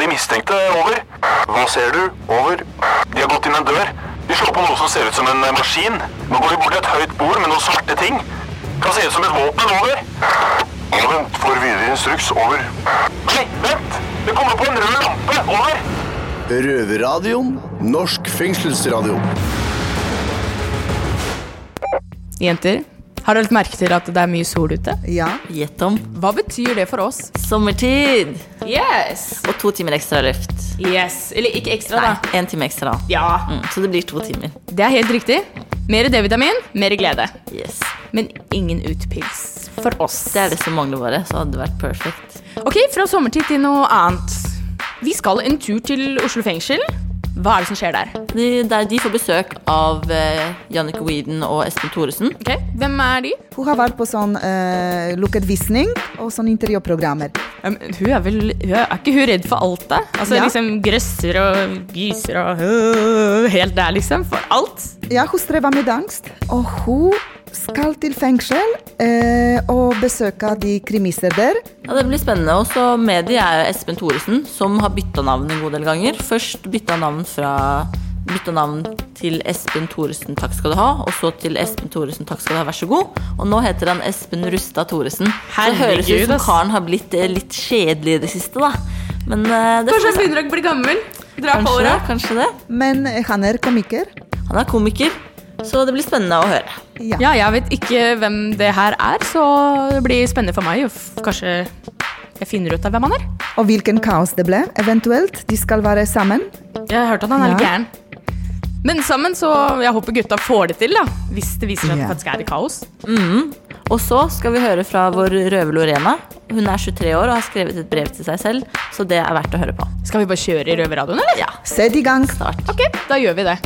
de mistenkte. Over. Hva ser du? Over. De har gått inn en dør. De slår på noe som ser ut som en eh, maskin. Nå går de bort til et høyt bord med noen svarte ting. Kan se ut som et våpen. Over. Ja, vent. Får videre instruks. Over. Nei, vent! Det kommer på en rød lampe. Over. Røverradioen. Norsk fengselsradio. Jenter, har dere lagt merke til at det er mye sol ute? Ja. Gjett om. Hva betyr det for oss? Sommertid! Yes! Og to timer ekstra løft. Yes, Eller ikke ekstra, Nei, da. én time ekstra. Ja, Mm, så det blir to timer. det er helt riktig. Mer D-vitamin, mer glede. Yes. Men ingen utpils for oss. Det er det som mangler bare, så hadde det vært perfekt. Ok, fra sommertid til noe annet. Vi skal en tur til Oslo fengsel. Hva er det som skjer der? De, der de får besøk av uh, Jannicke Weeden og Espen Thoresen. Ok, Hvem er de? Hun har vært på sånn uh, lukket visning og sånn intervjuprogrammer. Um, hun er vel hun er, er ikke hun redd for alt, da? Altså Ja. liksom grøsser og gyser og uh, Helt der, liksom? For alt? Ja, hun strever med angst, og hun skal til fengsel eh, og besøke de krimisser der. Ja, Det blir spennende. Og så med de er Espen Thoresen, som har bytta navn en god del ganger. Først bytta navn fra bytta navn til Espen Thoresen, takk skal du ha. Og så til Espen Thoresen, takk skal du ha, vær så god. Og nå heter han Espen Rustad Thoresen. Her det høres ut som karen har blitt eh, litt kjedelig i det siste, da. Men uh, det Kanskje han begynner å bli gammel? Dra på åra? kanskje det. Men eh, han er komiker. Han er komiker, så det blir spennende å høre. Ja. Ja, jeg vet ikke hvem det her er, så det blir spennende for meg. Kanskje jeg finner ut av hvem han er. Og hvilken kaos det ble, eventuelt. De skal være sammen. Jeg har hørt at han er litt Ja. gæren. Men sammen, så jeg håper gutta får det til, da. Hvis det viser seg at det faktisk er i kaos. Og så skal vi høre fra vår røver Lorena. Hun er 23 år og har skrevet et brev til seg selv, så det er verdt å høre på. Skal vi bare kjøre i Røverradioen, eller? Ja, Sett i gang. start. Ok, da gjør vi det.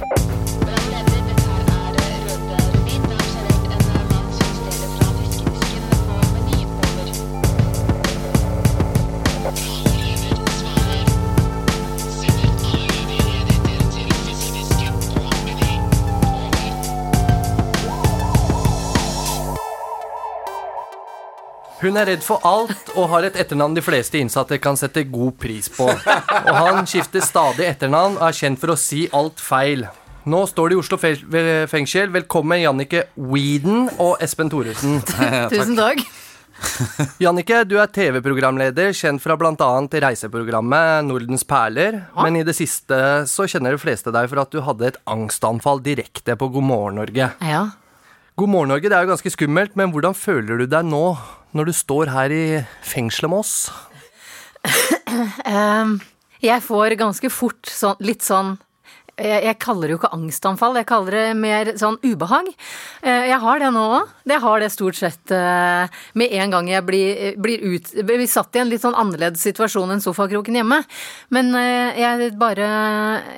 Hun er redd for alt og har et etternavn de fleste innsatte kan sette god pris på. Og han skifter stadig etternavn og er kjent for å si alt feil. Nå står det i Oslo fengsel. Velkommen, Jannike Weeden og Espen Thoresen. Tusen takk. Jannike, du er TV-programleder, kjent fra bl.a. reiseprogrammet Nordens perler. Men i det siste så kjenner de fleste deg for at du hadde et angstanfall direkte på God morgen Norge. Ja. God morgen Norge, det er jo ganske skummelt, men hvordan føler du deg nå når du står her i fengselet med oss? Ehm, jeg får ganske fort sånn, litt sånn jeg, jeg kaller det jo ikke angstanfall, jeg kaller det mer sånn ubehag. Eh, Jeg har det nå òg. Jeg har det stort sett eh, med en gang jeg blir, blir ut, blir satt i en litt sånn annerledes situasjon enn sofakroken hjemme. Men eh, jeg bare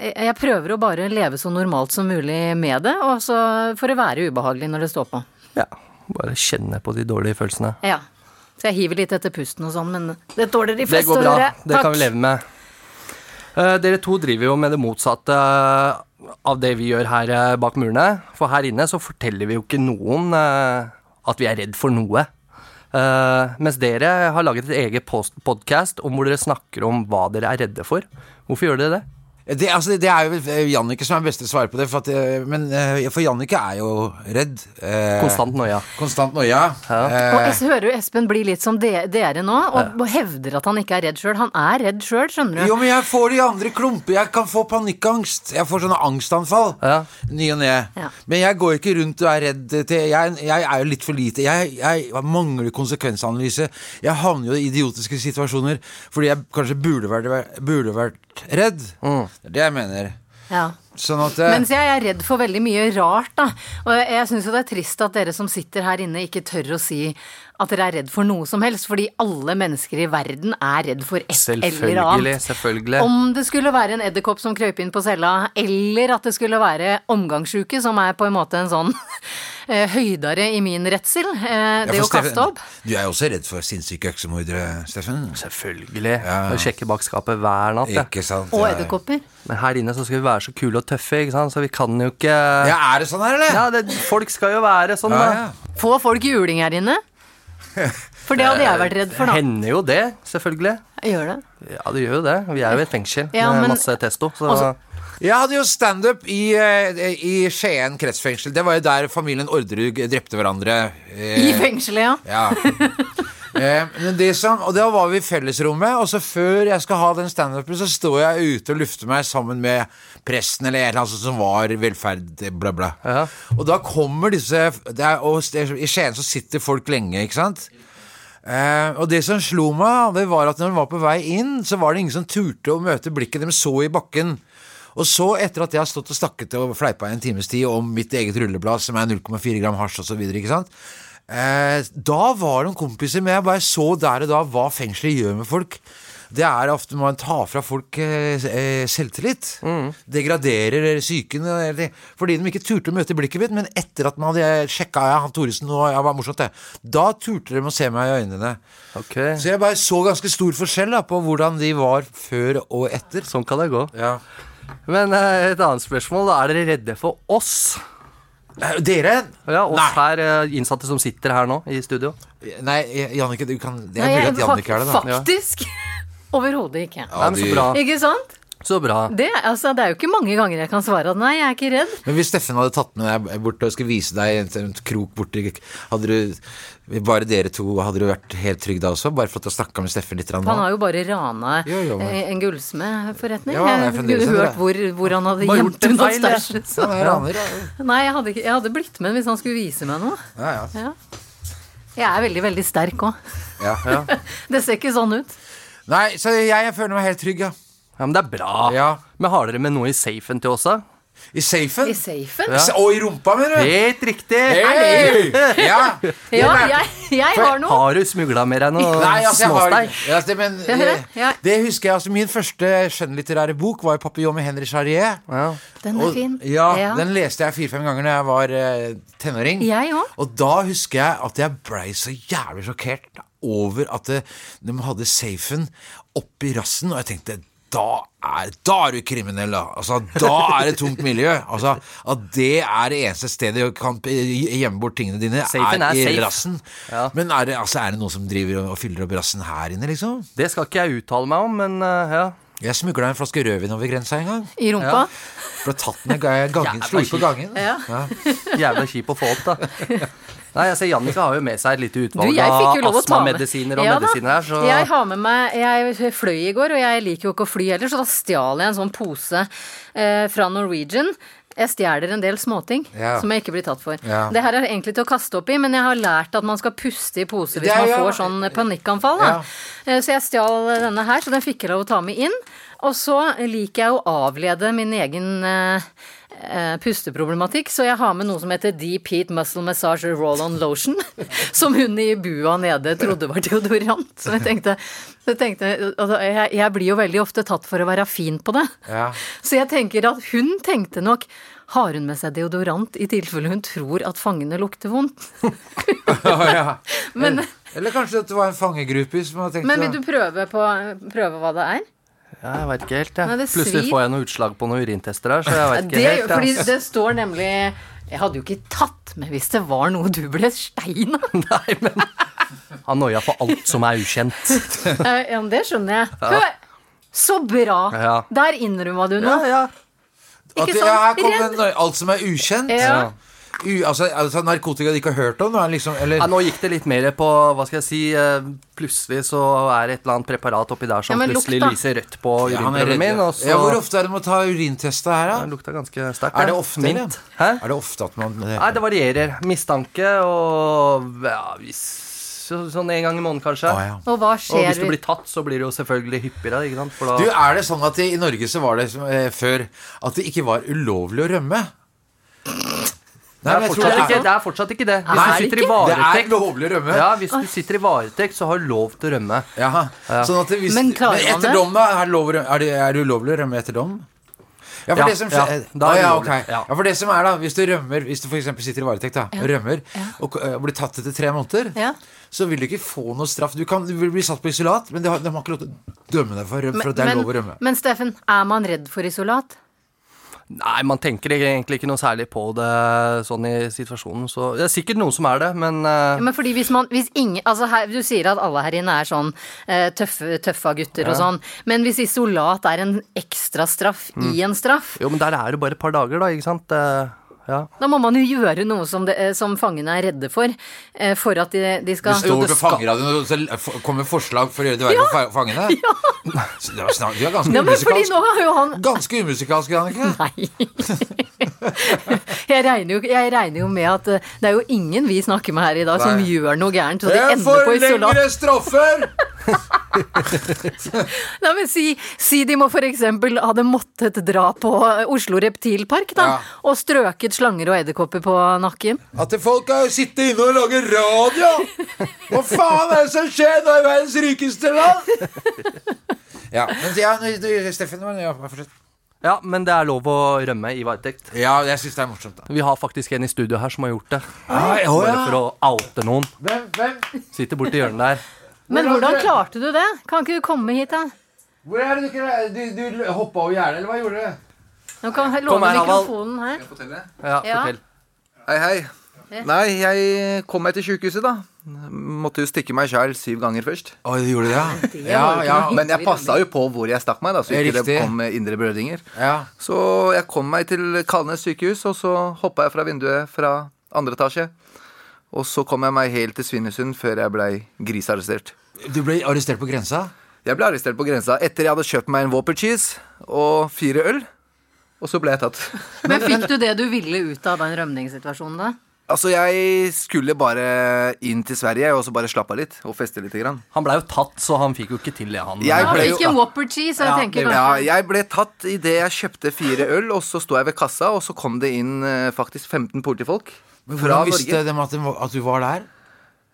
Jeg prøver å bare leve så normalt som mulig med det, og så for å være ubehagelig når det står på. Ja, bare kjenne på de dårlige følelsene. Ja. Så jeg hiver litt etter pusten og sånn, men det tåler de Det fleste går å bra. høre. Det kan vi leve med. Eh, dere to driver jo med det motsatte eh, av det vi gjør her eh, bak murene. For her inne så forteller vi jo ikke noen at vi er redd for noe. Mens dere har laget et eget podkast om hvor dere snakker om hva dere er redde for. Hvorfor gjør dere det? Det, altså, det er jo eh, Jannicke som er beste svar på det. For, at, eh, men, eh, for Jannicke er jo redd. eh, Konstant noia. Konstant noia. Og Eh, jeg hører jo Espen bli litt som de, dere nå, og, og hevder at han ikke er redd sjøl. Han er redd sjøl, skjønner du. jo, men jeg får de andre klumper. Jeg kan få panikkangst. Jeg får sånne angstanfall. Ja. Ny og ne. Ja. Men jeg går ikke rundt og er redd til Jeg, jeg er jo litt for lite. Jeg, jeg mangler konsekvensanalyse. Jeg havner jo i idiotiske situasjoner fordi jeg kanskje burde vært, burde vært redd. Det er det jeg mener. Ja. Sånn at Mens jeg er redd for veldig mye rart, da. Og jeg, jeg syns jo det er trist at dere som sitter her inne, ikke tør å si at dere er redd for noe som helst, fordi alle mennesker i verden er redd for et eller annet. Selvfølgelig. Om det skulle være en edderkopp som krøp inn på cella, eller at det skulle være omgangssjuke, som er på en måte en sånn høydere høydare i min redsel, eh, ja, det å kaste opp. Du er også redd for sinnssyke øksemordere, Steffen. Selvfølgelig. Ja. Jeg sjekker bak skapet hver natt. Ikke sant? Og edderkopper. Men her inne så skal vi være så kule og tøffe, ikke sant? så vi kan jo ikke Ja, er det sånn her, eller? Ja, det, folk skal jo være sånn, Ja, da. ja. Få folk juling her inne. For det hadde jeg vært redd for, da. Hender jo det, selvfølgelig. Gjør det. Ja, det gjør jo det. Vi er jo i et fengsel Ja, med men- masse testo. Så Også... Jeg hadde jo standup i, eh, i Skien kretsfengsel. Det var jo der familien Orderud drepte hverandre. eh, I fengselet, ja. Ja. Eh, men det som, og da var vi i fellesrommet, og så før jeg skal ha den standupen, så står jeg ute og lufter meg sammen med presten eller en eller annen som var velferd, bla, bla. Ja. Og da kommer disse er, Og i Skien så sitter folk lenge, ikke sant? Eh, og det som slo meg, det var at når de var på vei inn, så var det ingen som turte å møte blikket de så i bakken. Og så, etter at jeg har stått og snakket og fleipa i en times tid om mitt eget rulleblad, som er 0,4 gram hasj osv., ikke sant eh, Da var det noen kompiser med. Jeg bare så der og da hva fengselet gjør med folk. Det er ofte man tar fra folk eh, selvtillit. selvtillit. Degraderer psyken. Fordi de ikke turte å møte blikket mitt. Men etter at man hadde sjekka ja, han Thoresen og ja, var morsomt det, da turte de å se meg i øynene. Okay. Så jeg bare så ganske stor forskjell da, på hvordan de var før og etter. sånn kan det gå. Ja. Men eh, et annet spørsmål. da Er dere redde for oss? Dere? Ja, oss Nei. her eh, innsatte som sitter her nå i studio. Nei, Jannicke, du kan Det er mulig at Jannicke er det, da. Faktisk. Overhodet ikke. Nei, men så bra. Ikke sant? Så bra. Det, altså, det er jo ikke mange ganger jeg kan svare at nei, jeg er ikke redd. Men hvis Steffen hadde tatt med deg bort og skulle vise deg en, en krok borti Hadde du Bare dere to, hadde du vært helt trygg da også? Bare for å snakke med Steffen litt? Han har jo bare rana Jo, jo, men- en gullsmedforretning. Ja, jeg fremdeles hørt hvor, hvor han hadde gjemt unna raner, ja. Nei, jeg hadde, jeg hadde blitt med hvis han skulle vise meg noe. Ja, ja. Ja. Jeg er veldig, veldig sterk òg. ja. Det ser ikke sånn ut. Nei, så jeg, jeg føler meg helt trygg, ja. Ja, Men det er bra. Ja. Men har dere med noe i safen til oss, da? I safen? I safen? Ja. Og i rumpa, mener du? Helt riktig! Hei! Ja. Ja, jeg, jeg har noe. Har du smugla med deg noe Nei, altså, jeg har ja, det, men, ja. Det husker jeg. altså Min første skjønnlitterære bok var jo 'Papillon med Henri Charrier'. Ja. Den er Og- fin. Ja, Den leste jeg fire-fem ganger da jeg var uh, tenåring. Jeg også. Og da husker jeg at jeg blei så jævlig sjokkert over at det, de hadde safen oppi rassen, og jeg tenkte da er, da er du kriminell, da. Altså, da er det tungt miljø. Altså, At det er det eneste stedet du kan gjemme bort tingene dine, Safen er, er i safe. rassen. Ja. Men er det, altså, er det noen som driver og- og fyller opp rassen her inne, liksom? Det skal ikke jeg uttale meg om, men uh, ja. Jeg smugla en flaske rødvin over grensa en gang. I rumpa. Ble tatt med ga- gangen, slo ut på gangen. gangen. Ja. Jævla kjip å få opp, da. Nei, jeg ser Jannicke har jo med seg et lite utvalg jeg av astmamedisiner og Ja medisiner her, så Jeg har med meg Jeg fløy i går, og jeg liker jo ikke å fly heller, så da stjal jeg en sånn pose eh, fra Norwegian. Jeg stjeler en del småting Ja. som jeg ikke blir tatt for. Ja. Det her er egentlig til å kaste opp i, men jeg har lært at man skal puste i pose hvis man får sånn panikkanfall. Eh, Så jeg stjal denne her, så den fikk jeg lov å ta med inn. Og så liker jeg å avlede min egen eh, pusteproblematikk, så jeg har med noe som heter Deep Heat Muscle Massage Roll-On Lotion. Som hun i bua nede trodde var deodorant. Så jeg tenkte, jeg, tenkte altså, jeg, jeg blir jo veldig ofte tatt for å være fin på det. Ja. Så jeg tenker at hun tenkte nok har hun med seg deodorant i tilfelle hun tror at fangene lukter vondt? Ja, ja. Men, Eller kanskje det var en fangegruppe som hadde tenkt men vil du prøve, på, prøve hva det er? Ja, jeg veit ikke helt, jeg. Ja. Plutselig får jeg noe utslag på noen urintester her, så jeg veit ikke Det, helt. fordi jeg. det står nemlig Jeg hadde jo ikke tatt med hvis det var noe du ble stein av. Nei, men Han noia på alt som er ukjent. Eh, Ja, men det skjønner jeg. Hør! Så bra! Ja. Der innrømma du noe. ja. At Ikke sant? ja, her kom Redd. en, alt som er ukjent. Ja. U, altså, altså narkotika du ikke har hørt om? Liksom, eller, Ja, nå gikk det litt mer på Hva skal jeg si eh, Plutselig så er det et eller annet preparat oppi der som Ja, plutselig lukta. lyser rødt på urinprøven min, så ja, Hvor ofte er det man tar urintester her, Det da? lukta ganske sterkt. Er det ofte, Mint. Hæ? Er det ofte at man Nei, det varierer. Mistanke og ja, hvis, så, Sånn en gang i måneden, kanskje. Ah, ja. Og hva Og hvis du blir tatt, så blir det jo selvfølgelig hyppigere. Ikke sant? For da, Du, Er det sånn at i Norge så var det som, eh, før at det ikke var ulovlig å rømme? Det, er men fortsatt ikke, det er fortsatt ikke det. Hvis du det sitter i? Det er varetekt lovlig å rømme. ja, hvis du sitter i varetekt, så har du lov til å rømme. Jaha. Sånn at hvis, Men men etter dom, da? Er det, lov, er, det, er det ulovlig å rømme etter dom? Ja, for Ja, det som ja, da er ja, okay. ja. ja, for det som er da Hvis du rømmer Hvis du f.eks. sitter i varetekt da og rømmer, og øh, blir tatt etter tre måneder, Ja. så vil du ikke få noe straff. Du, kan, du vil bli satt på isolat, men de har, de har ikke lov til å dømme deg for, for at det er men, lov å rømme. men Steffen, er man redd for isolat? Nei, man tenker egentlig ikke noe særlig på det sånn i situasjonen. Så det er sikkert noen som er det, men eh, Men fordi hvis man hvis ingen, altså her, Du sier at alle her inne er sånn uh, tøffe, tøffa gutter og sånn, men hvis isolat er en ekstra straff Mm. i en straff, Jo, men der er det bare et par dager, da, ikke sant? Eh, ja. da må man jo gjøre noe som, det, eh, som fangene er redde for, eh, for at de, de Du skal står det på fangeradioen og så kommer forslag for å gjøre det verre for fa- fangene? Ja. det var snart, du er ganske Ja, umusikalsk. han Ganske umusikalsk, Jannicke. Nei. Jeg regner, jo, jeg regner jo med at eh, det er jo ingen vi snakker med her i dag som gjør noe gærent, så de Jeg ender på isolat. lengre straffer! Nei, men si, si de må eksempel hadde måttet dra på Oslo Reptilpark, da, Ja. og strøket slanger og edderkopper på nakken. At folk har sittet inne og laget radio! Hva faen er det som skjer nå i verdens rikeste land? Ja, men ja, du, Steffen, ja, fortsett. ja, men det er lov å rømme i varetekt. Ja, jeg synes det er morsomt, da. Vi har faktisk en i studio her som har gjort det. Ah, å, Bare for å oute noen. Hvem? hvem? Sitter borti hjørnet der. Men hvordan er klarte du det? Kan ikke du komme hit, da? Hvor er det du ikke Du, du hoppa over gjerdet, eller hva gjorde du? Nå kan jeg låne her, mikrofonen her. Ja, Ja. fortell. Hei, hei. Nei, jeg kom meg til sykehuset, da. Måtte jo stikke meg sjæl syv ganger først. Å, du gjorde det, ja? var Ja, ja, Men jeg passa jo på hvor jeg stakk meg, da, så ikke det kom indre blødninger. ja. Så jeg kom meg til Kalnes sykehus, og så hoppa jeg fra vinduet fra andre etasje. Og så kom jeg meg helt til Svinesund før jeg blei grisearrestert. Du ble arrestert på grensa? Jeg ble arrestert på grensa etter jeg hadde kjøpt meg en Whopper cheese og fire øl. Og så ble jeg tatt. Men fikk du det du ville ut av den rømningssituasjonen, da? Altså, jeg skulle bare inn til Sverige og så bare slappe av litt og feste litt. Grann. Han blei jo tatt, så han fikk jo ikke til det, han. Jeg ble jo- Whopper cheese, jeg Ja, tenker det- Ja, jeg ble tatt idet jeg kjøpte fire øl, og så sto jeg ved kassa, og så kom det inn eh, faktisk 15 politifolk Men Hvordan visste de at, de- at du var der?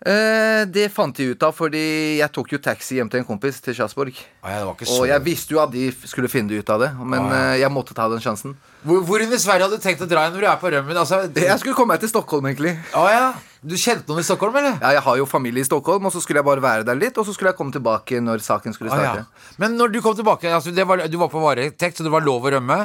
Eh, det fant de ut av fordi jeg tok jo taxi hjem til en kompis til Sjarsborg. Ja, det så Og jeg visste jo at de skulle finne ut av det, men ja. eh, jeg måtte ta den sjansen. Hvor, hvor i Sverige hadde du tenkt å dra når du er på rømmen? Altså, Jeg skulle komme meg til Stockholm, egentlig. Åja, ja. Du kjente noen i Stockholm, eller? Ja, jeg har jo familie i Stockholm, og så skulle jeg bare være der litt, og så skulle jeg komme tilbake når saken skulle starte. Men når du kom tilbake altså, det var, Du var på varetekt, så det var lov å rømme?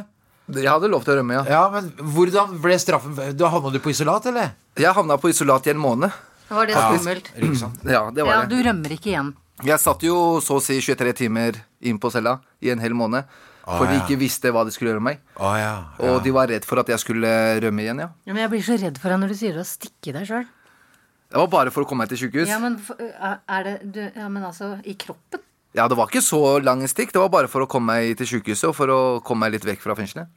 Jeg hadde lov til å rømme, ja. Ja, men hvordan ble straffen? Da havna du på isolat, eller? Jeg havna på isolat i en måned. Var det skummelt? Ja, Ja, det var Ja, det. du rømmer ikke igjen. Jeg satt jo så å si 23 timer inn på cella i en hel måned. For de ja. ikke visste hva de skulle gjøre med meg. Ah, ja. Og de var redd for at jeg skulle rømme igjen, ja. Ja, men jeg blir så redd for deg når du sier du har stikket deg sjøl. Det var bare for å komme meg til sykehus. Ja, Ja, men er det du, Ja, men altså, i kroppen? Det var ikke så lang stikk. Det var bare for å komme meg til sykehuset og for å komme meg litt vekk fra fengselet.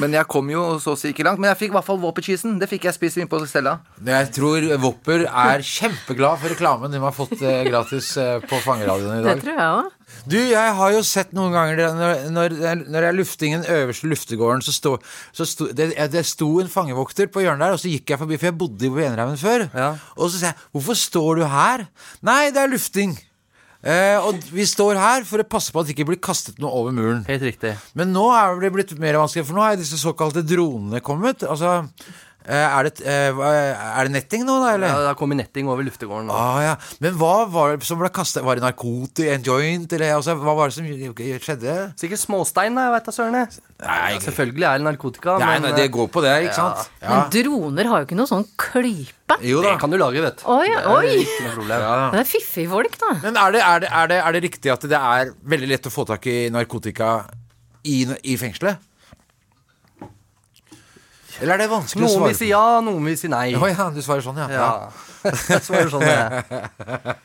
Men jeg kom jo så å si ikke langt. Men jeg fikk i hvert fall Wopper-cheesen. Det fikk jeg spist inn på cella. Jeg tror Wopper er kjempeglad for reklamen de har fått eh, gratis eh, på fangeradioen i dag. Det tror jeg også. Du, jeg har jo sett noen ganger når, når, når jeg lufting den øverste luftegården, så sto, så sto det, det sto en fangevokter på hjørnet der, og så gikk jeg forbi, for jeg bodde i Enerhaugen før. Ja. Og så sier jeg 'Hvorfor står du her?' Nei, det er lufting. Eh, og vi står her for å passe på at det ikke blir kastet noe over muren. Helt riktig. Men nå er det blitt mer vanskelig, for nå er disse såkalte dronene kommet. Altså, er det, eh, er det netting nå, da, eller? Ja, det har kommet netting over luftegården. Ah, ja. Men hva var det som ble kastet? Var det narkotika, en joint, eller altså, hva var det som skjedde? Sikkert småstein, da, jeg vet da søren. Ja, selvfølgelig er det narkotika, nei, men nei, det eh, går på det, ikke sant? Ja. Men droner har jo ikke noe sånn klype. Jo da. det kan du lage, vet du. Oi, Det er oi! Det er fiffige folk, da. Men er det, er, det, er, det, er det riktig at det er veldig lett å få tak i narkotika i, i fengselet? Eller er det vanskelig å Noen vil si ja, noen vil si nei. Å ja, du svarer sånn, ja. Ja. Så er sånn det er.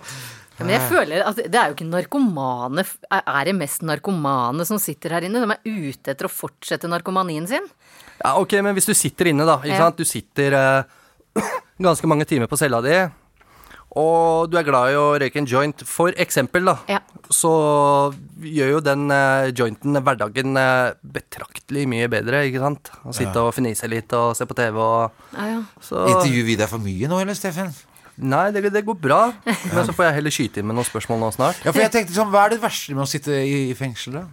Men jeg føler at det er jo ikke narkomane Er det mest narkomane som sitter her inne? De er ute etter å fortsette narkomanien sin? Ja, ok, men hvis du sitter inne, da. Ikke Ja. sant? Du sitter eh, ganske mange timer på cella di, og du er glad i å røyke en joint, for eksempel, da. Ja. Så gjør jo den eh, jointen hverdagen eh, betraktelig mye bedre, ikke sant? Å sitte og fnise litt og se på TV og Ja, ja. så Intervjuer vi deg for mye nå, eller, Steffen? Nei, det, det går bra. Men så får jeg heller skyte inn med noen spørsmål nå snart. Ja, for jeg tenkte sånn, Hva er det verste med å sitte i, i fengsel, da?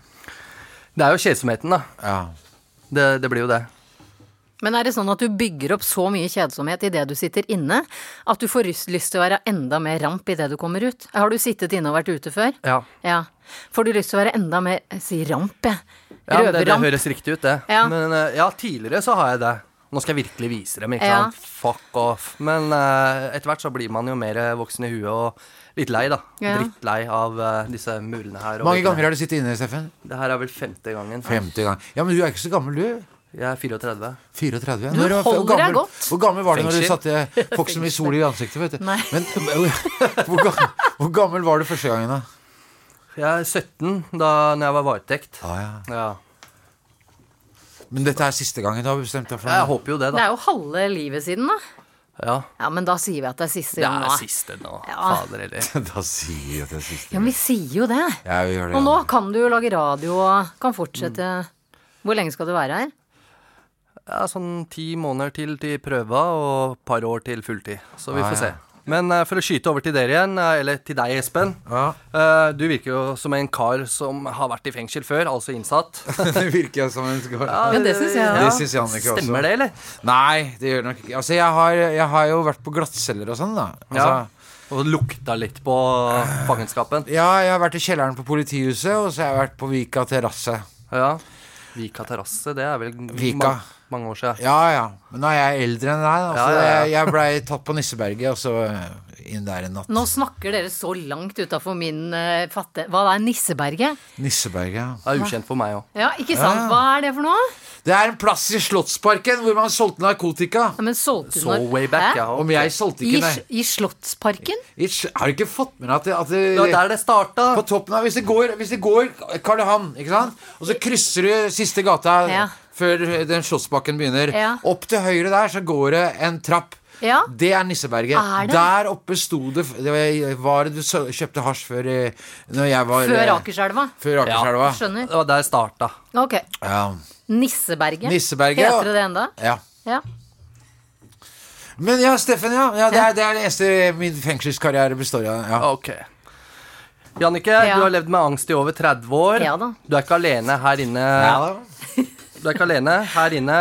Det er jo kjedsomheten, da. Ja. Det, det blir jo det. Men er det sånn at du bygger opp så mye kjedsomhet idet du sitter inne, at du får lyst til å være enda mer ramp idet du kommer ut? Har du sittet inne og vært ute før? Ja. Ja. Får du lyst til å være enda mer Si ramp, jeg. Ja, det, det høres riktig ut, det. Ja. Men eh, ja, tidligere så har jeg det. Nå skal jeg virkelig vise dem, ikke Ja. sant. Fuck off. Men uh, etter hvert så blir man jo mer voksen i huet og litt lei, da. Ja. Drittlei av uh, disse murene her. Mange ganger har du sittet inne, Steffen? Det her er vel femte gangen. Femte gang. Ja, men du er ikke så gammel, du. Jeg er 34. 34. Du holder hvor gammel- deg godt. Hvor gammel var du når du satte som i sol i ansiktet? vet du? Nei. Men hvor, gammel, hvor gammel var du første gangen, da? Jeg er 17 da når jeg var varetekt. Ah, ja. Ja. Men dette er siste gangen du har bestemt deg for Jeg håper jo det, da Det er jo halve livet siden, da. Ja. Ja, men da sier vi at det er siste Det er nå. siste nå. Ja. Fader heller. Da sier vi at det er siste. Ja, men vi sier jo det. Ja, vi gjør det. Og nå ja. kan du jo lage radio og kan fortsette. Hvor lenge skal du være her? Ja, sånn ti måneder til til prøva og et par år til fulltid. Så vi Ah, får ja. se. Men uh, for å skyte over til dere igjen, uh, eller til deg, Espen. Ja. Uh, du virker jo som en kar som har vært i fengsel før, altså innsatt. det virker jeg som en kar. Ja, det synes jeg Det også. syns Jannicke også. Stemmer det, eller? Nei, det gjør det nok ikke. Altså, jeg har, jeg har jo vært på glattceller og sånn, da. Altså, Ja. Og lukta litt på fangenskapen. ja, jeg har vært i kjelleren på politihuset, og så har jeg vært på Vika terrasse. Ja. Vika terrasse, det er vel Vika. Ma- mange år siden. Ja, ja. Men nå er jeg eldre enn deg, Altså, Ja, ja, ja. jeg, blei tatt på Nisseberget, og så inn der en natt. Nå snakker dere så langt utafor min uh, fatte... Hva er Nisseberget? Nisseberget, ja. Det er ukjent for meg òg. Ja, ikke sant? Ja. Hva er det for noe? Det er en plass i Slottsparken hvor man solgte narkotika. Ja, men solgte so Så når- way back, ja. Om jeg solgte ikke, nei. I Slottsparken? I Har du ikke fått med deg at det, at det, Det var der det starta. På toppen av Hvis det går, hvis det går Karl Johan, ikke sant? Og så krysser du siste gata Ja. Før den Slåssbakken begynner. Ja. Opp til høyre der så går det en trapp. Ja. Det er Nisseberget. Er det? Der oppe sto det Det var- var det du kjøpte hasj før Når jeg var Før eh, Akerselva? Før Akerselva. Skjønner. Det var der det starta. Ok. Ja. Nisseberget. Nisseberget. Heter det det enda? ja. Ja. Men ja, Steffen, ja. ja det, er, det er det eneste min fengselskarriere består av. Ja. Okay. Jannicke, Ja. du har levd med angst i over 30 år. Ja da. Du er ikke alene her inne. Ja, da. Du ikke alene. Her inne,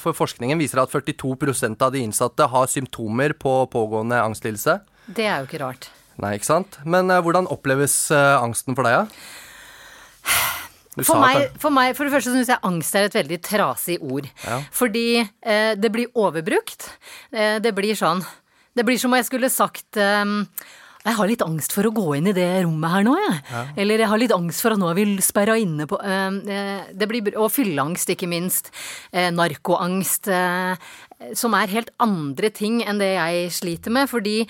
for forskningen viser at 42% av de innsatte har symptomer på pågående angstlidelse. Det er jo ikke rart. Nei, ikke sant? Men uh, hvordan oppleves uh, angsten for deg, da? Ja? For for meg, for det første syns jeg angst er et veldig trasig ord. Fordi eh, det blir overbrukt. Det blir sånn Det blir som om jeg skulle sagt jeg har litt angst for å gå inn i det rommet her nå, jeg. Eller jeg har litt angst for at nå er vi sperra inne på eh, eh, det blir, Og fylleangst, ikke minst. Eh, narkoangst. Som er helt andre ting enn det jeg sliter med. Fordi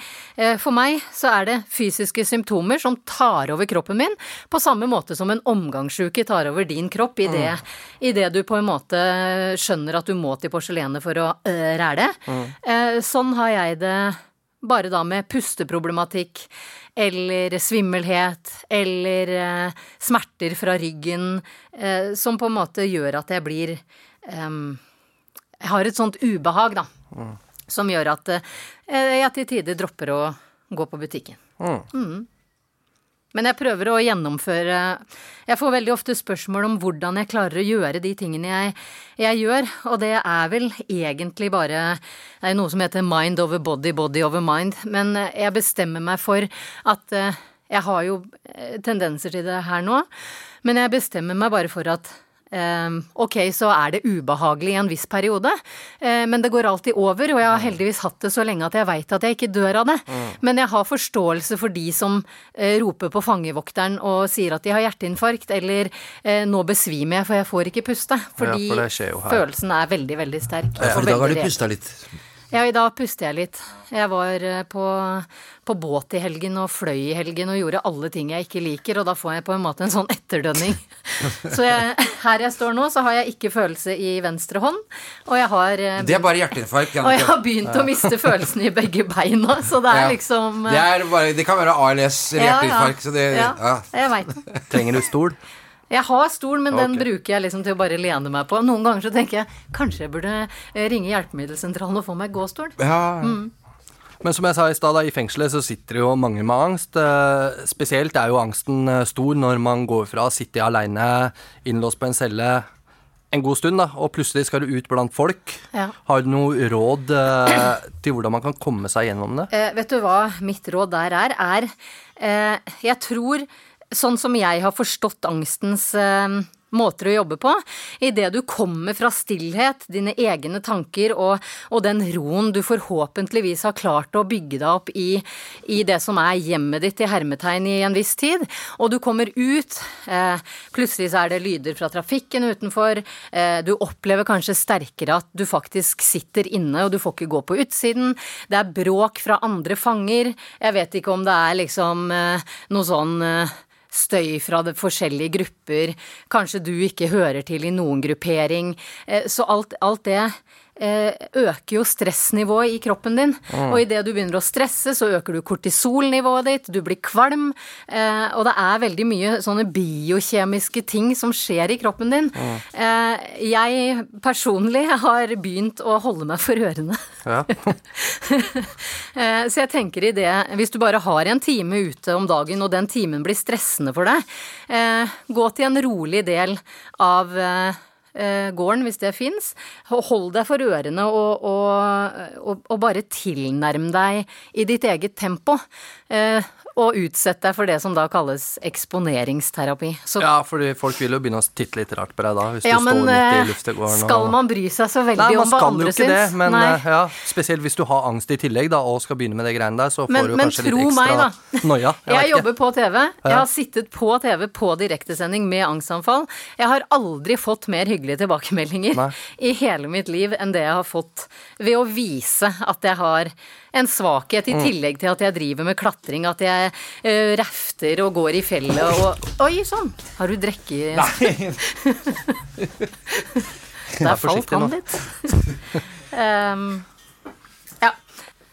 for meg så er det fysiske symptomer som tar over kroppen min, på samme måte som en omgangssjuke tar over din kropp idet i det du på en måte skjønner at du må til porselenet for å øh, ræle. Eh, sånn har jeg det bare da med pusteproblematikk eller svimmelhet eller eh, smerter fra ryggen eh, som på en måte gjør at jeg blir eh, Jeg har et sånt ubehag, da, som gjør at eh, jeg til tider dropper å gå på butikken. Mm. Men jeg prøver å gjennomføre Jeg får veldig ofte spørsmål om hvordan jeg klarer å gjøre de tingene jeg, jeg gjør, og det er vel egentlig bare Det er noe som heter mind over body, body over mind, men jeg bestemmer meg for at eh, Jeg har jo eh, tendenser til det her nå, men jeg bestemmer meg bare for at ok, så er det ubehagelig i en viss periode, eh, men det går alltid over, og jeg har heldigvis hatt det så lenge at jeg veit at jeg ikke dør av det. Men jeg har forståelse for de som eh, roper på fangevokteren og sier at de har hjerteinfarkt, eller eh, nå besvimer jeg for jeg får ikke puste. Fordi for jo her. følelsen er veldig, veldig sterk. Ja, for i dag har du pusta litt. Ja, i dag puster jeg litt. Jeg var eh, på, på båt i helgen og fløy i helgen og gjorde alle ting jeg ikke liker, og da får jeg på en måte en sånn etterdønning. Så jeg, her jeg står nå, så har jeg ikke følelse i venstre hånd, og jeg har begynt, Det er bare hjerteinfarkt. og jeg har begynt å miste følelsen i begge beina, så det er Ja. liksom eh, Det, er bare, det kan være ALS eller ja, ja. hjerteinfarkt. Så det, ja, ja. jeg veit det. Trenger du stol? Jeg har stol, men den bruker jeg liksom til å bare lene meg på. Noen ganger så tenker jeg kanskje jeg burde eh, ringe hjelpemiddelsentralen og få meg gåstol. Ja. Mm. Men som jeg sa i stad, i fengselet så sitter det jo mange med angst. Eh, spesielt er jo angsten eh, stor når man går fra å sitte aleine innlåst på en celle en god stund, da, og plutselig skal du ut blant folk. Ja. Har du noe råd eh, til hvordan man kan komme seg gjennom det? Eh, vet du hva mitt råd der er? Er eh, Jeg tror, sånn som jeg har forstått angstens eh, måter å jobbe på. Idet du kommer fra stillhet, dine egne tanker og, og den roen du forhåpentligvis har klart å bygge deg opp i, i det som er hjemmet ditt i hermetegn i en viss tid, og du kommer ut, eh, plutselig så er det lyder fra trafikken utenfor, eh, du opplever kanskje sterkere at du faktisk sitter inne og du får ikke gå på utsiden, det er bråk fra andre fanger, jeg vet ikke om det er liksom eh, noe sånn eh, støy fra forskjellige grupper, kanskje du ikke hører til i noen gruppering. Eh, Så alt, alt det eh, øker jo stressnivået i kroppen din. Og idet du begynner å stresse, så øker du kortisolnivået ditt, du blir kvalm, eh, og det er veldig mye sånne biokjemiske ting som skjer i kroppen din. Mm. Jeg personlig har begynt å holde meg for ørene. Ja. Eh, Så jeg tenker i det, hvis du bare har en time ute om dagen, og den timen blir stressende for deg, eh, gå til en rolig del av eh, gården, hvis det fins. Hold deg for ørene og, og, og, og bare tilnærm deg i ditt eget tempo. Eh, og utsett deg for det som da kalles eksponeringsterapi. Så ja, fordi folk vil jo begynne å titte litt rart på deg da, hvis ja, du står litt i eh, luftegården. skal man bry seg så veldig Nei, man om hva skal jo andre ikke det, men Nei. eh, ja, spesielt hvis du har angst i tillegg da, og skal begynne med det greiene der, så får Men- du kanskje litt ekstra noia. Jeg, ikke. jobber på TV. Jeg har sittet på TV på direktesending med angstanfall. Jeg har aldri fått mer hyggelige tilbakemeldinger Nei. i hele mitt liv enn det jeg har fått ved å vise at jeg har en svakhet, Mm. i tillegg til at jeg driver med klatring, at jeg uh, rafter og går i fjellet og Oi sann! Har du drikke Der Vær falt han litt. Um.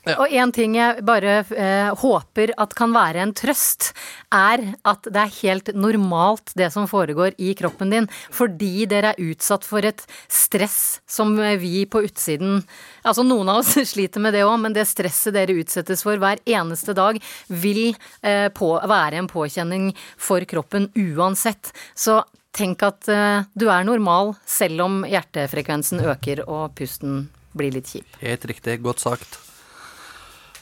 Ja. Og en ting jeg bare eh, håper at kan være en trøst, er at det er helt normalt det som foregår i kroppen din, fordi dere er utsatt for et stress som vi på utsiden Altså noen av oss sliter med det òg, men det stresset dere utsettes for hver eneste dag, vil eh, på, være en påkjenning for kroppen uansett. Så tenk at eh, du er normal selv om hjertefrekvensen øker og pusten blir litt kjip. Helt riktig, godt sagt.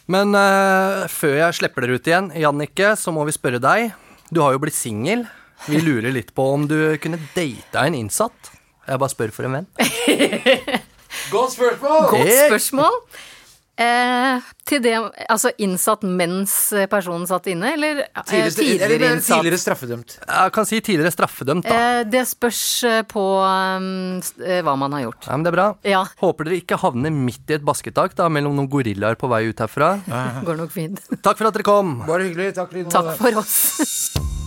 Men uh, før jeg slipper dere ut igjen, Jannicke, så må vi spørre deg. Du har jo blitt singel. Vi lurer litt på om du kunne data en innsatt. Jeg bare spør for en venn. Godt spørsmål! Godt Hey. spørsmål. Eh, til det Altså innsatt mens personen satt inne, eller eh, Tidligere, tidligere eller innsatt? tidligere straffedømt. Jeg kan si tidligere straffedømt, da. Eh, det spørs eh, på um, hva man har gjort. Ja, men det er bra. Ja, Håper dere ikke havner midt i et basketak da, mellom noen gorillaer på vei ut herfra. går nok fint. Takk for at dere kom. Bare hyggelig. Takk. Takk for oss.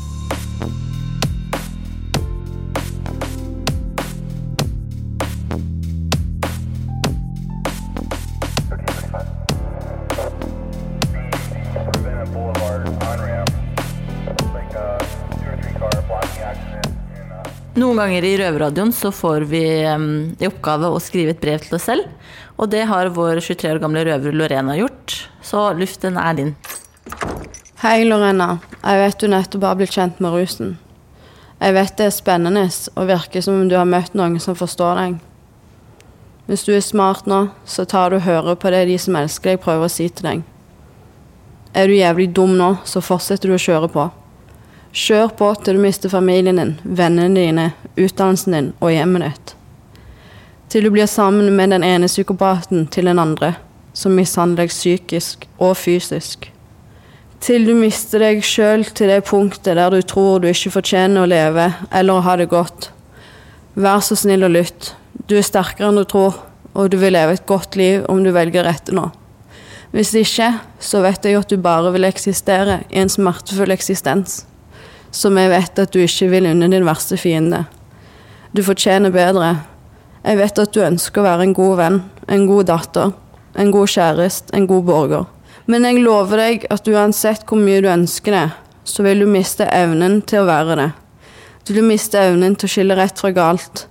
Noen ganger i Røverradioen så får vi um, i oppgave å skrive et brev til oss selv. Og det har vår 23 år gamle røver Lorena gjort. Så luften er din. Hei, Lorena. Jeg vet du nettopp har blitt kjent med rusen. Jeg vet det er spennende og virker som om du har møtt noen som forstår deg. Hvis du er smart nå, så tar du og hører på det de som elsker deg, prøver å si til deg. Er du jævlig dum nå, så fortsetter du å kjøre på. Kjør på til du mister familien din, vennene dine, utdannelsen din og hjemmet ditt. Til du blir sammen med den ene psykopaten til den andre, som mishandler deg psykisk og fysisk. Til du mister deg sjøl til det punktet der du tror du ikke fortjener å leve eller å ha det godt. Vær så snill og lytt. Du er sterkere enn du tror, og du vil leve et godt liv om du velger rette nå. Hvis ikke, så vet jeg at du bare vil eksistere i en smertefull eksistens, som jeg vet at du ikke vil unne din verste fiende. Du fortjener bedre. Jeg vet at du ønsker å være en god venn, en god datter, en god kjæreste, en god borger. Men jeg lover deg at uansett hvor mye du ønsker det, så vil du miste evnen til å være det. Du vil miste evnen til å skille rett fra galt.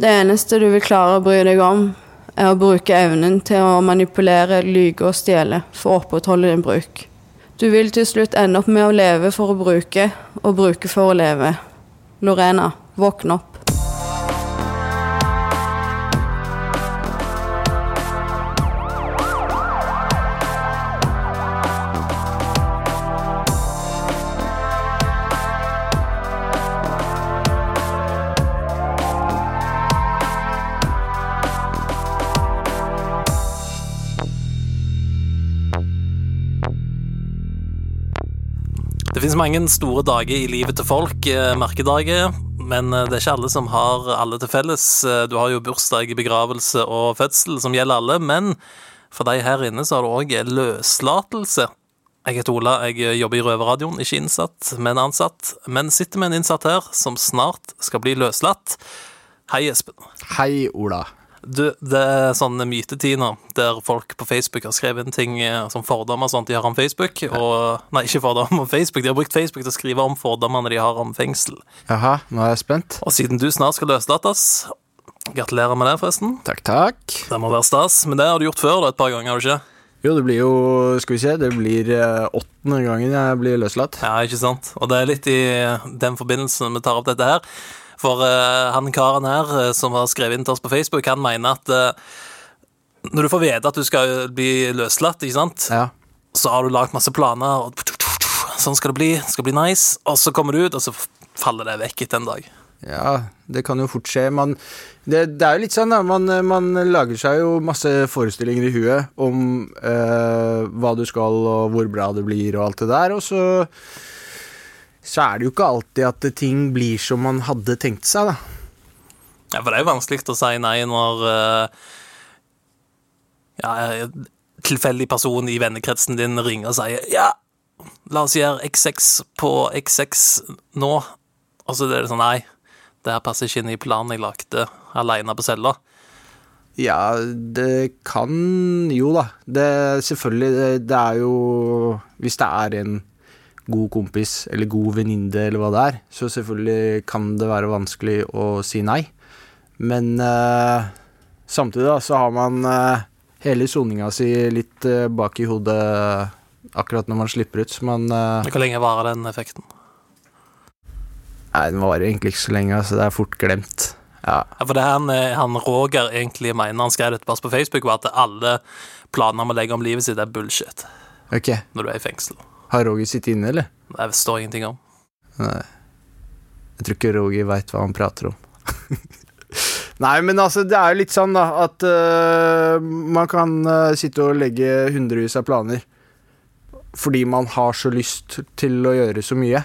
Det eneste du vil klare å bry deg om, er å bruke evnen til å manipulere, lyge og stjele for å opprettholde din bruk. Du vil til slutt ende opp med å leve for å bruke, og bruke for å leve. Lorena, våkn opp. Mange store dager i livet til folk, eh, merkedager, men eh, det er ikke alle som har alle til felles. Eh, Du har jo bursdag, begravelse og fødsel som gjelder alle, men for deg her inne så har du òg løslatelse. Jeg heter Ola, jeg jobber i Røverradioen, ikke innsatt, men ansatt. Men sitter med en innsatt her som snart skal bli løslatt. Hei, Espen. Hei, Ola. Du, det er sånn mytetid nå, der folk på Facebook har skrevet inn ting eh, som fordommer og sånt de har om Facebook. Og, nei, ikke fordommer om Facebook, de har brukt Facebook til å skrive om fordommene de har om fengsel. Jaha, nå er jeg spent. Og siden du snart skal løslates Gratulerer med det, forresten. Takk, takk. Det må være stas. Men det har du gjort før, da, et par ganger, har du ikke? Jo, det blir jo Skal vi se, det blir eh, åttende gangen jeg blir løslatt. Ja, ikke sant. Og det er litt i den forbindelsen vi tar opp dette her. For uh, han karen her eh, som har skrevet inn til oss på Facebook, han mener at uh, når du får vite at du skal bli løslatt, ikke sant, så har du lagt masse planer, og sånn skal det bli, det skal bli nice, og så kommer du ut, og så faller det vekk etter en dag. Ja, det kan jo fort skje. Man, det, det er jo litt sånn, da. Man, man lager seg jo masse forestillinger i huet om eh, hva du skal, og hvor bra det blir, og alt det der, og så så er det jo ikke alltid at ting blir som man hadde tenkt seg, da. Ja, for det er jo vanskelig å si nei når eh, ja, en tilfeldig person i vennekretsen din ringer og sier ja, la oss gjøre X6 på X6 nå. Og så er det sånn nei, det her passer ikke inn i planen jeg lagde aleine på cella. Ja, det kan jo, da. Det selvfølgelig det, det er jo Hvis det er en god kompis eller god venninne eller hva det er, så selvfølgelig kan det være vanskelig å si nei. Men eh, samtidig da, så har man eh, hele soninga si litt eh, bak i hodet akkurat når man slipper ut, så man eh, Hvor lenge varer den effekten? Nei, den varer egentlig ikke så lenge, så det er fort glemt. Ja. Ja, for det han, eh, han Roger egentlig mener han skrev dette bare på Facebook, var at alle planer om å legge om livet sitt er bullshit Ok. når du er i fengsel. Har Roger sittet inne, eller? Det står ingenting om. Nei. Jeg tror ikke Roger veit hva han prater om. Nei, men altså, det er jo litt sånn, da, at uh, man kan uh, sitte og legge hundrevis av planer fordi man har så lyst til å gjøre så mye.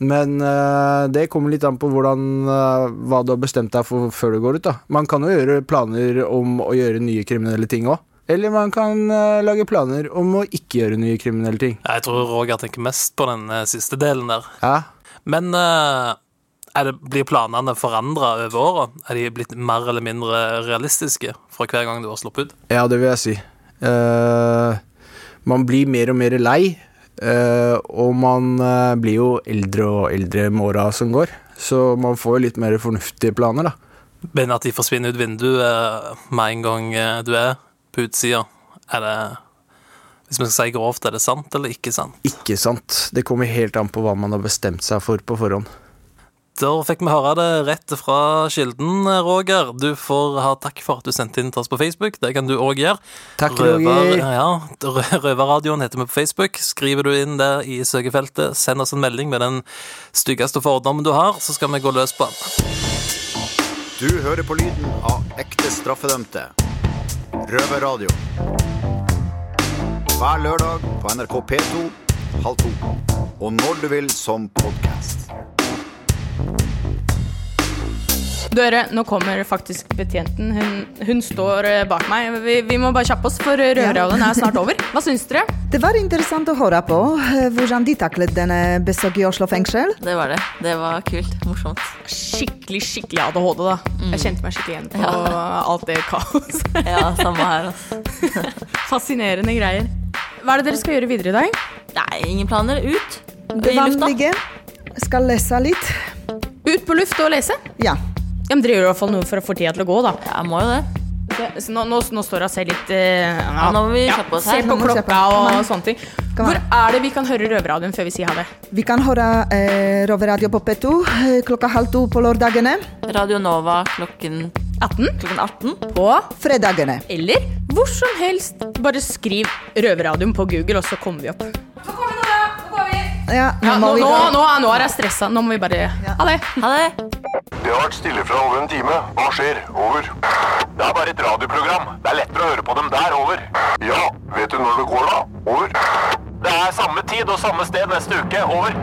Men uh, det kommer litt an på hvordan, hva du har bestemt deg for før du går ut. da. Man kan jo gjøre planer om å gjøre nye kriminelle ting òg. Eller man kan øh, lage planer om å ikke gjøre nye kriminelle ting. Jeg tror Roger tenker mest på den eh, siste delen der. Ja. Men eh, er det, blir planene forandra over året? Er de blitt mer eller mindre realistiske fra hver gang du har sluppet ut? Ja, det vil jeg si. Uh, man blir mer og mer lei, uh, og man uh, blir jo eldre og eldre med åra som går. Så man får jo litt mer fornuftige planer, da. Men at de forsvinner ut vinduet eh, med en gang eh, du er på utsida, er det Hvis vi skal si grovt, er det sant eller ikke sant? Ikke sant. Det kommer helt an på hva man har bestemt seg for på forhånd. Da fikk vi høre det rett fra kilden, Roger. Du får ha takk for at du sendte inn til oss på Facebook. Det kan du òg gjøre. Takk, Roger. Ja, Røverradioen heter vi på Facebook. Skriver du inn der i søkefeltet, send oss en melding med den styggeste fordommen du har, så skal vi gå løs på den. Du hører på lyden av ekte straffedømte. Røverradio. Hver lørdag på NRK P2 halv to. Og når du vil som podkast. Dere, nå kommer faktisk betjenten. Hun, hun står eh, bak meg. Vi, vi må bare kjappe oss, for rødradioen er snart over. Hva syns dere? Det var interessant å høre på eh, hvordan de taklet denne besøket i Oslo fengsel. Det var det. Det var kult. Morsomt. Skikkelig, skikkelig ADHD, da. Jeg kjente meg skikkelig igjen på Ja. alt det kaoset. Ja, samme her, altså. Fascinerende greier. Hva er det dere skal gjøre videre i dag? Nei, ingen planer. Ut. Det vanlige. Skal lese litt. Ut på luft og lese? Ja. Ja, men Dere gjør i hvert fall noe for å få tida til å gå, da. Ja, må jo det. Ok, så nå, nå, nå står hun og ser litt eh, ja, nå må vi kjappe oss her. Se på klokka. Og sånne ting. Hvor er det vi kan høre Røverradioen før vi sier ha det? Vi kan høre eh, Røverradio på P2 eh, klokka halv to på lørdagene. Radio Nova klokken 18? Klokken 18. På Fredagene. Eller hvor som helst. Bare skriv Røverradioen på Google, og så kommer vi opp. Ja, nå Ja, må nå, vi nå, nå, nå er jeg stressa. Nå må vi bare Ha det. Ha det. Det har vært stille fra over en time. Hva skjer? Over. Det er bare et radioprogram. Det er lettere å høre på dem der. Over. Ja, vet du når det går, da? Over. Det er samme tid og samme sted neste uke. Over.